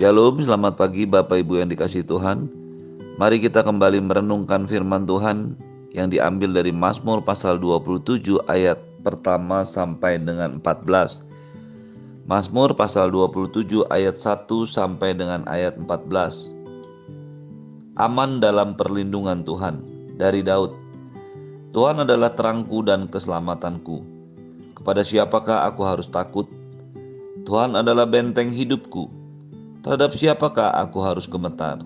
Shalom, selamat pagi Bapak Ibu yang dikasih Tuhan. Mari kita kembali merenungkan firman Tuhan yang diambil dari Mazmur pasal 27 ayat pertama sampai dengan 14. Mazmur pasal 27 ayat 1 sampai dengan ayat 14. Aman dalam perlindungan Tuhan dari Daud. Tuhan adalah terangku dan keselamatanku. Kepada siapakah aku harus takut? Tuhan adalah benteng hidupku Terhadap siapakah aku harus gemetar?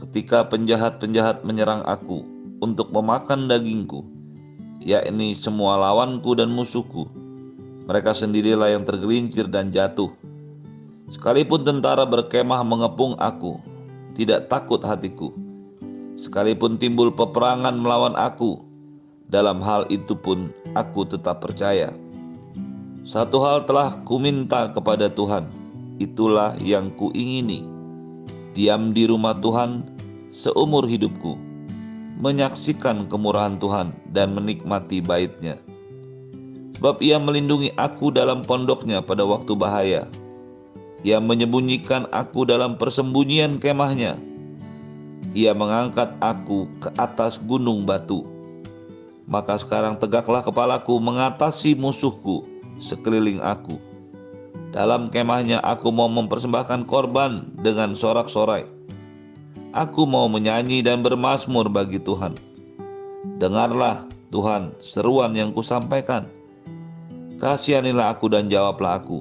Ketika penjahat-penjahat menyerang aku untuk memakan dagingku, yakni semua lawanku dan musuhku, mereka sendirilah yang tergelincir dan jatuh. Sekalipun tentara berkemah mengepung aku, tidak takut hatiku. Sekalipun timbul peperangan melawan aku, dalam hal itu pun aku tetap percaya. Satu hal telah kuminta kepada Tuhan, itulah yang kuingini. Diam di rumah Tuhan seumur hidupku, menyaksikan kemurahan Tuhan dan menikmati baitnya. Sebab ia melindungi aku dalam pondoknya pada waktu bahaya. Ia menyembunyikan aku dalam persembunyian kemahnya. Ia mengangkat aku ke atas gunung batu. Maka sekarang tegaklah kepalaku mengatasi musuhku sekeliling aku dalam kemahnya aku mau mempersembahkan korban dengan sorak-sorai. Aku mau menyanyi dan bermasmur bagi Tuhan. Dengarlah Tuhan seruan yang kusampaikan. Kasihanilah aku dan jawablah aku.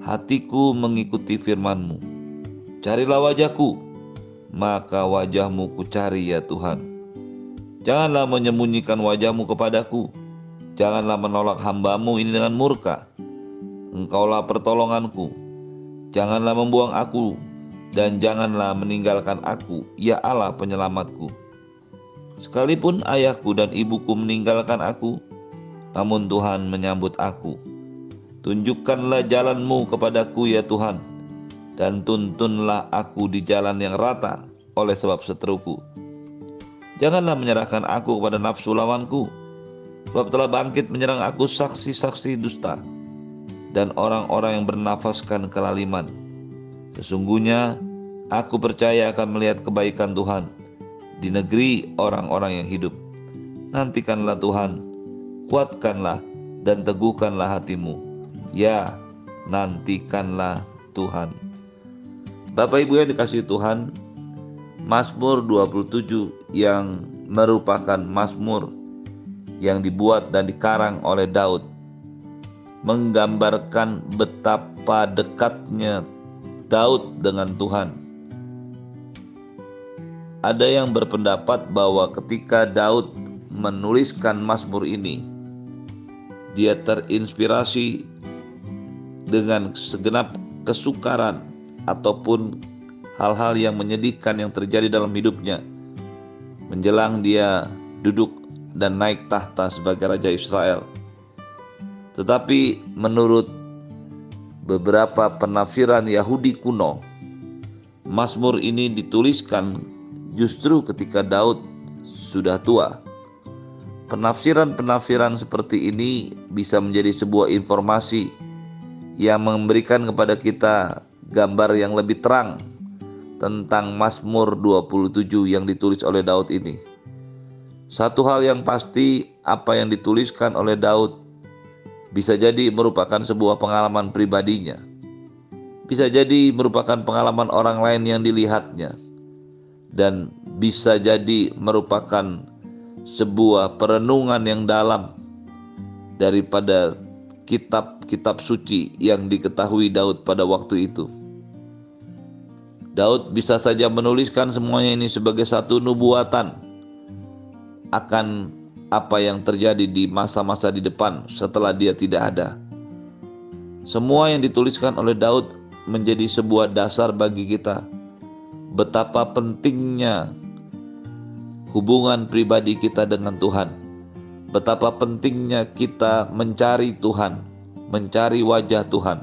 Hatiku mengikuti firmanmu. Carilah wajahku, maka wajahmu ku cari ya Tuhan. Janganlah menyembunyikan wajahmu kepadaku. Janganlah menolak hambamu ini dengan murka Engkaulah pertolonganku. Janganlah membuang aku dan janganlah meninggalkan aku, ya Allah penyelamatku. Sekalipun ayahku dan ibuku meninggalkan aku, namun Tuhan menyambut aku. Tunjukkanlah jalanmu kepadaku ya Tuhan, dan tuntunlah aku di jalan yang rata oleh sebab seteruku. Janganlah menyerahkan aku kepada nafsu lawanku, sebab telah bangkit menyerang aku saksi-saksi dusta dan orang-orang yang bernafaskan kelaliman. Sesungguhnya aku percaya akan melihat kebaikan Tuhan di negeri orang-orang yang hidup. Nantikanlah Tuhan, kuatkanlah dan teguhkanlah hatimu. Ya, nantikanlah Tuhan. Bapak Ibu yang dikasih Tuhan, Mazmur 27 yang merupakan Mazmur yang dibuat dan dikarang oleh Daud menggambarkan betapa dekatnya Daud dengan Tuhan. Ada yang berpendapat bahwa ketika Daud menuliskan Mazmur ini, dia terinspirasi dengan segenap kesukaran ataupun hal-hal yang menyedihkan yang terjadi dalam hidupnya menjelang dia duduk dan naik tahta sebagai raja Israel. Tetapi menurut beberapa penafsiran Yahudi kuno, Mazmur ini dituliskan justru ketika Daud sudah tua. Penafsiran-penafsiran seperti ini bisa menjadi sebuah informasi yang memberikan kepada kita gambar yang lebih terang tentang Mazmur 27 yang ditulis oleh Daud ini. Satu hal yang pasti apa yang dituliskan oleh Daud bisa jadi merupakan sebuah pengalaman pribadinya, bisa jadi merupakan pengalaman orang lain yang dilihatnya, dan bisa jadi merupakan sebuah perenungan yang dalam daripada kitab-kitab suci yang diketahui Daud pada waktu itu. Daud bisa saja menuliskan semuanya ini sebagai satu nubuatan akan apa yang terjadi di masa-masa di depan setelah dia tidak ada. Semua yang dituliskan oleh Daud menjadi sebuah dasar bagi kita betapa pentingnya hubungan pribadi kita dengan Tuhan. Betapa pentingnya kita mencari Tuhan, mencari wajah Tuhan.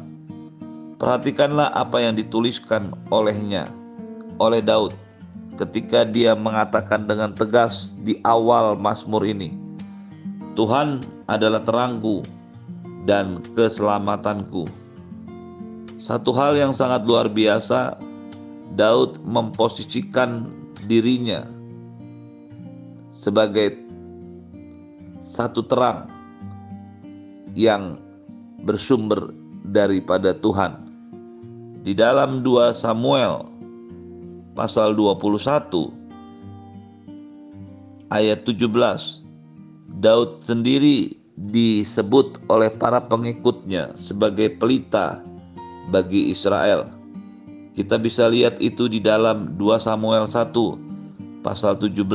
Perhatikanlah apa yang dituliskan olehnya, oleh Daud ketika dia mengatakan dengan tegas di awal Mazmur ini, Tuhan adalah terangku dan keselamatanku. Satu hal yang sangat luar biasa, Daud memposisikan dirinya sebagai satu terang yang bersumber daripada Tuhan. Di dalam 2 Samuel pasal 21 ayat 17 Daud sendiri disebut oleh para pengikutnya sebagai pelita bagi Israel. Kita bisa lihat itu di dalam 2 Samuel 1 pasal 17.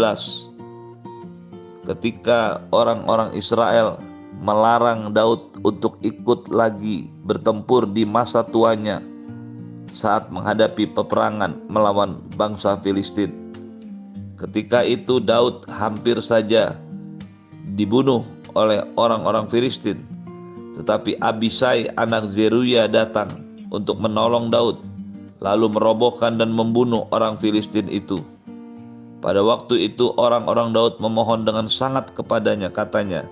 Ketika orang-orang Israel melarang Daud untuk ikut lagi bertempur di masa tuanya saat menghadapi peperangan melawan bangsa Filistin. Ketika itu Daud hampir saja dibunuh oleh orang-orang Filistin. Tetapi Abisai anak Zeruya datang untuk menolong Daud lalu merobohkan dan membunuh orang Filistin itu. Pada waktu itu orang-orang Daud memohon dengan sangat kepadanya katanya,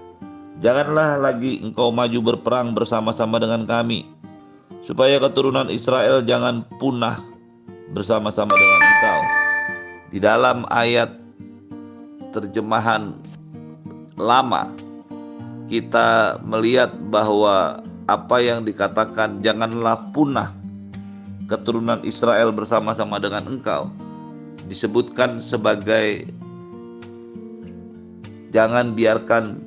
Janganlah lagi engkau maju berperang bersama-sama dengan kami, supaya keturunan Israel jangan punah bersama-sama dengan engkau. Di dalam ayat terjemahan lama kita melihat bahwa apa yang dikatakan janganlah punah keturunan Israel bersama-sama dengan engkau disebutkan sebagai jangan biarkan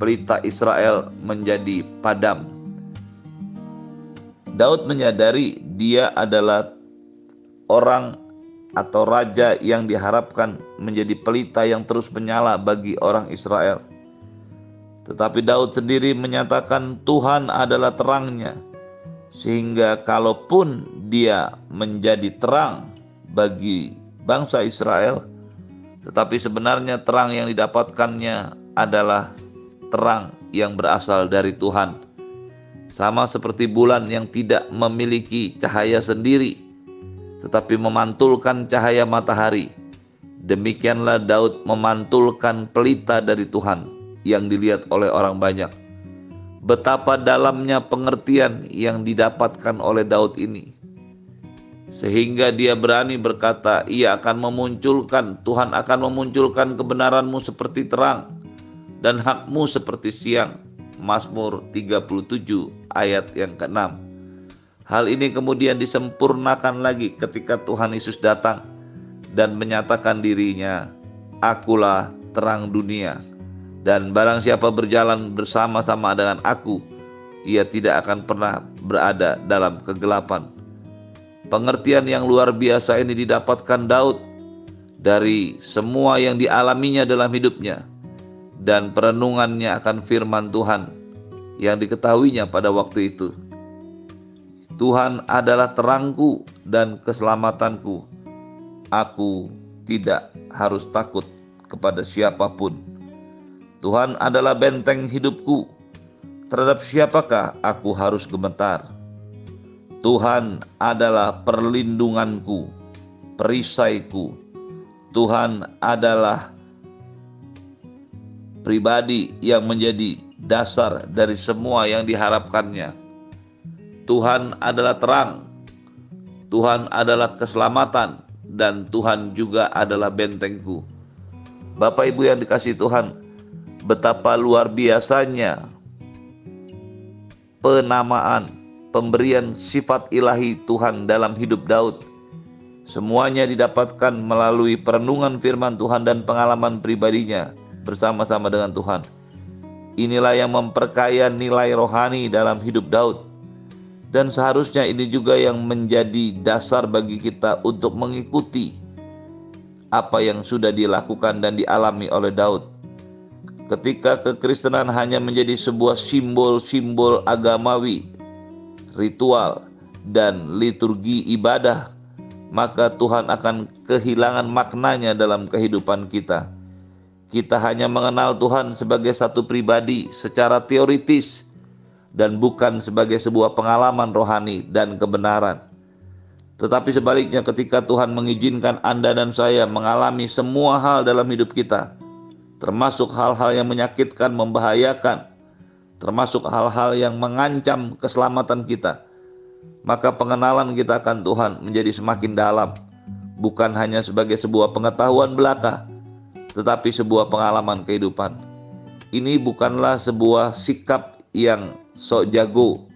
pelita Israel menjadi padam. Daud menyadari dia adalah orang atau raja yang diharapkan menjadi pelita yang terus menyala bagi orang Israel. Tetapi Daud sendiri menyatakan Tuhan adalah terangnya, sehingga kalaupun dia menjadi terang bagi bangsa Israel, tetapi sebenarnya terang yang didapatkannya adalah terang yang berasal dari Tuhan. Sama seperti bulan yang tidak memiliki cahaya sendiri, tetapi memantulkan cahaya matahari. Demikianlah Daud memantulkan pelita dari Tuhan yang dilihat oleh orang banyak. Betapa dalamnya pengertian yang didapatkan oleh Daud ini, sehingga dia berani berkata, "Ia akan memunculkan, Tuhan akan memunculkan kebenaranmu seperti terang, dan hakmu seperti siang. Mazmur 37 ayat yang ke-6. Hal ini kemudian disempurnakan lagi ketika Tuhan Yesus datang dan menyatakan dirinya, Akulah terang dunia. Dan barang siapa berjalan bersama-sama dengan aku, ia tidak akan pernah berada dalam kegelapan. Pengertian yang luar biasa ini didapatkan Daud dari semua yang dialaminya dalam hidupnya dan perenungannya akan firman Tuhan yang diketahuinya pada waktu itu. Tuhan adalah terangku dan keselamatanku. Aku tidak harus takut kepada siapa pun. Tuhan adalah benteng hidupku. Terhadap siapakah aku harus gemetar? Tuhan adalah perlindunganku, perisaiku. Tuhan adalah pribadi yang menjadi dasar dari semua yang diharapkannya. Tuhan adalah terang, Tuhan adalah keselamatan, dan Tuhan juga adalah bentengku. Bapak Ibu yang dikasih Tuhan, betapa luar biasanya penamaan, pemberian sifat ilahi Tuhan dalam hidup Daud. Semuanya didapatkan melalui perenungan firman Tuhan dan pengalaman pribadinya bersama-sama dengan Tuhan. Inilah yang memperkaya nilai rohani dalam hidup Daud. Dan seharusnya ini juga yang menjadi dasar bagi kita untuk mengikuti apa yang sudah dilakukan dan dialami oleh Daud. Ketika kekristenan hanya menjadi sebuah simbol-simbol agamawi, ritual, dan liturgi ibadah, maka Tuhan akan kehilangan maknanya dalam kehidupan kita kita hanya mengenal Tuhan sebagai satu pribadi secara teoritis dan bukan sebagai sebuah pengalaman rohani dan kebenaran. Tetapi sebaliknya ketika Tuhan mengizinkan Anda dan saya mengalami semua hal dalam hidup kita, termasuk hal-hal yang menyakitkan, membahayakan, termasuk hal-hal yang mengancam keselamatan kita, maka pengenalan kita akan Tuhan menjadi semakin dalam, bukan hanya sebagai sebuah pengetahuan belaka, tetapi sebuah pengalaman kehidupan. Ini bukanlah sebuah sikap yang sok jago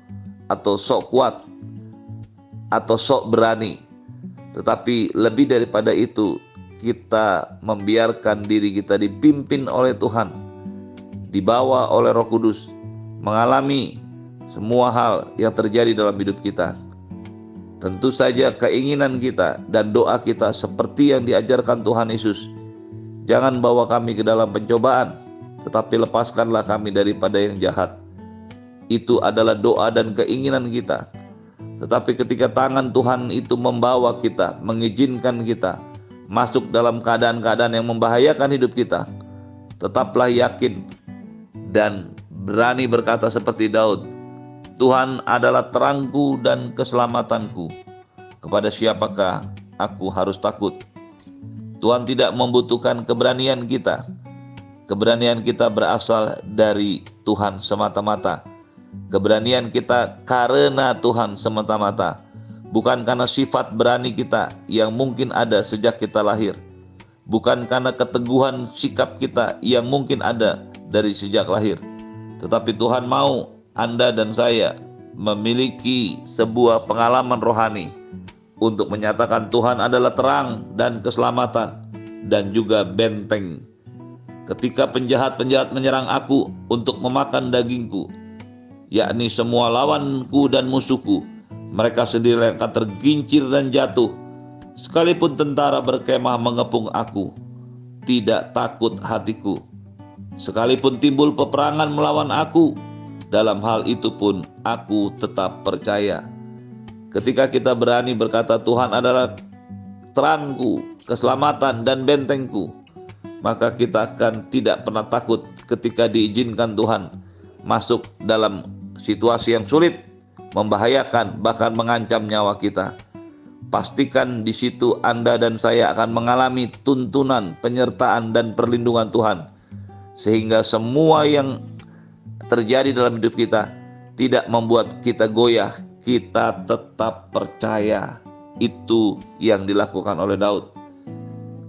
atau sok kuat atau sok berani, tetapi lebih daripada itu, kita membiarkan diri kita dipimpin oleh Tuhan, dibawa oleh Roh Kudus, mengalami semua hal yang terjadi dalam hidup kita. Tentu saja keinginan kita dan doa kita seperti yang diajarkan Tuhan Yesus. Jangan bawa kami ke dalam pencobaan, tetapi lepaskanlah kami daripada yang jahat. Itu adalah doa dan keinginan kita. Tetapi ketika tangan Tuhan itu membawa kita, mengizinkan kita masuk dalam keadaan-keadaan yang membahayakan hidup kita, tetaplah yakin dan berani berkata seperti Daud, Tuhan adalah terangku dan keselamatanku. Kepada siapakah aku harus takut? Tuhan tidak membutuhkan keberanian kita. Keberanian kita berasal dari Tuhan semata-mata. Keberanian kita karena Tuhan semata-mata, bukan karena sifat berani kita yang mungkin ada sejak kita lahir, bukan karena keteguhan sikap kita yang mungkin ada dari sejak lahir, tetapi Tuhan mau anda dan saya memiliki sebuah pengalaman rohani untuk menyatakan Tuhan adalah terang dan keselamatan dan juga benteng. Ketika penjahat-penjahat menyerang aku untuk memakan dagingku, yakni semua lawanku dan musuhku, mereka sendiri akan tergincir dan jatuh. Sekalipun tentara berkemah mengepung aku, tidak takut hatiku. Sekalipun timbul peperangan melawan aku, dalam hal itu pun aku tetap percaya. Ketika kita berani berkata Tuhan adalah terangku, keselamatan dan bentengku, maka kita akan tidak pernah takut ketika diizinkan Tuhan masuk dalam situasi yang sulit, membahayakan, bahkan mengancam nyawa kita. Pastikan di situ Anda dan saya akan mengalami tuntunan, penyertaan, dan perlindungan Tuhan, sehingga semua yang terjadi dalam hidup kita tidak membuat kita goyah, kita tetap percaya. Itu yang dilakukan oleh Daud.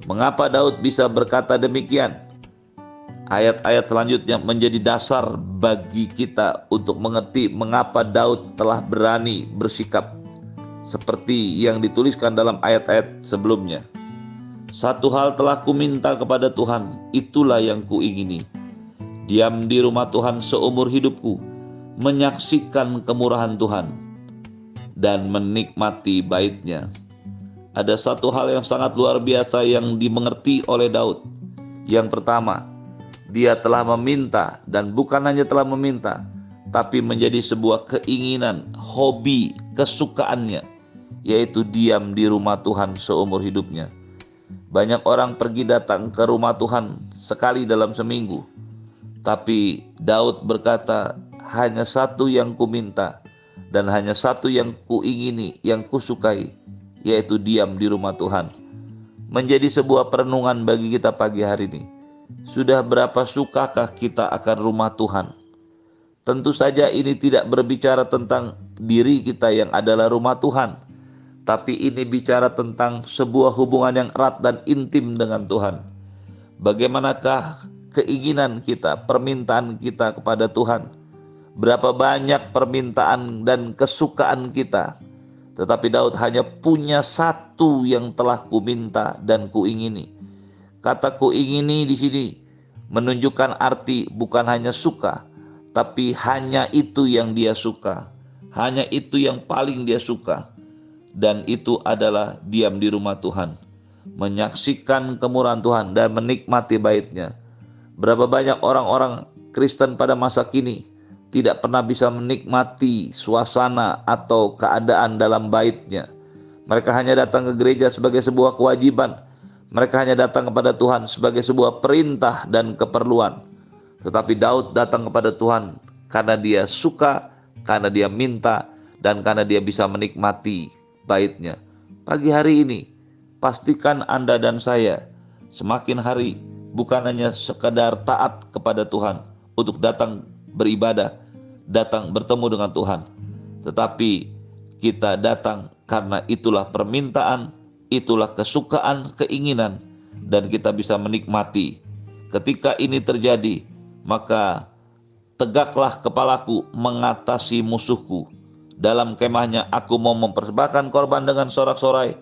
Mengapa Daud bisa berkata demikian? Ayat-ayat selanjutnya menjadi dasar bagi kita untuk mengerti mengapa Daud telah berani bersikap seperti yang dituliskan dalam ayat-ayat sebelumnya. Satu hal telah kuminta kepada Tuhan, itulah yang kuingini diam di rumah Tuhan seumur hidupku, menyaksikan kemurahan Tuhan, dan menikmati baitnya. Ada satu hal yang sangat luar biasa yang dimengerti oleh Daud. Yang pertama, dia telah meminta dan bukan hanya telah meminta, tapi menjadi sebuah keinginan, hobi, kesukaannya, yaitu diam di rumah Tuhan seumur hidupnya. Banyak orang pergi datang ke rumah Tuhan sekali dalam seminggu, tapi Daud berkata, hanya satu yang kuminta dan hanya satu yang kuingini, yang kusukai, yaitu diam di rumah Tuhan. Menjadi sebuah perenungan bagi kita pagi hari ini. Sudah berapa sukakah kita akan rumah Tuhan? Tentu saja ini tidak berbicara tentang diri kita yang adalah rumah Tuhan, tapi ini bicara tentang sebuah hubungan yang erat dan intim dengan Tuhan. Bagaimanakah keinginan kita, permintaan kita kepada Tuhan. Berapa banyak permintaan dan kesukaan kita. Tetapi Daud hanya punya satu yang telah kuminta dan kuingini. Kata kuingini di sini menunjukkan arti bukan hanya suka, tapi hanya itu yang dia suka. Hanya itu yang paling dia suka. Dan itu adalah diam di rumah Tuhan. Menyaksikan kemurahan Tuhan dan menikmati baitnya Berapa banyak orang-orang Kristen pada masa kini tidak pernah bisa menikmati suasana atau keadaan dalam baitnya. Mereka hanya datang ke gereja sebagai sebuah kewajiban. Mereka hanya datang kepada Tuhan sebagai sebuah perintah dan keperluan. Tetapi Daud datang kepada Tuhan karena dia suka, karena dia minta, dan karena dia bisa menikmati baitnya. Pagi hari ini, pastikan Anda dan saya semakin hari bukan hanya sekadar taat kepada Tuhan untuk datang beribadah, datang bertemu dengan Tuhan, tetapi kita datang karena itulah permintaan, itulah kesukaan, keinginan, dan kita bisa menikmati. Ketika ini terjadi, maka tegaklah kepalaku mengatasi musuhku. Dalam kemahnya aku mau mempersembahkan korban dengan sorak-sorai.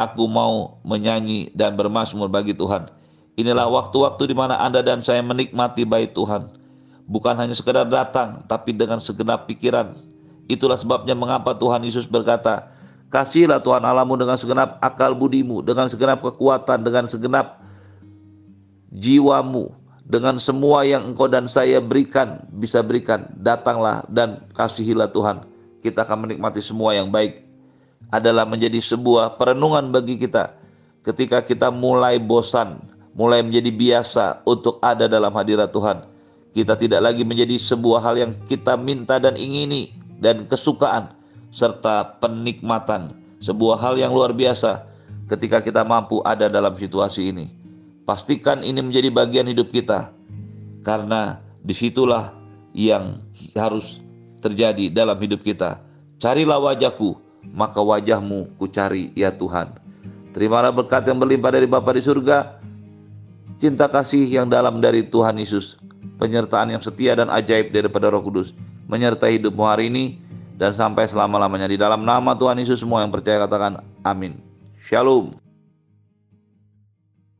Aku mau menyanyi dan bermasmur bagi Tuhan. Inilah waktu-waktu di mana Anda dan saya menikmati baik Tuhan. Bukan hanya sekedar datang, tapi dengan segenap pikiran, Itulah sebabnya mengapa Tuhan Yesus berkata, Kasihlah Tuhan Allahmu dengan segenap akal budimu, dengan segenap kekuatan, dengan segenap jiwamu, dengan semua yang engkau dan saya berikan, bisa berikan. Datanglah dan kasihilah Tuhan. Kita akan menikmati semua yang baik. Adalah menjadi sebuah perenungan bagi kita. Ketika kita mulai bosan, mulai menjadi biasa untuk ada dalam hadirat Tuhan. Kita tidak lagi menjadi sebuah hal yang kita minta dan ingini, dan kesukaan serta penikmatan. Sebuah hal yang luar biasa ketika kita mampu ada dalam situasi ini. Pastikan ini menjadi bagian hidup kita karena di situlah yang harus terjadi dalam hidup kita. Carilah wajahku, maka wajahmu ku cari ya Tuhan. Terimalah berkat yang berlimpah dari Bapa di surga, cinta kasih yang dalam dari Tuhan Yesus, penyertaan yang setia dan ajaib daripada Roh Kudus menyertai hidupmu hari ini dan sampai selama-lamanya. Di dalam nama Tuhan Yesus semua yang percaya katakan amin. Shalom.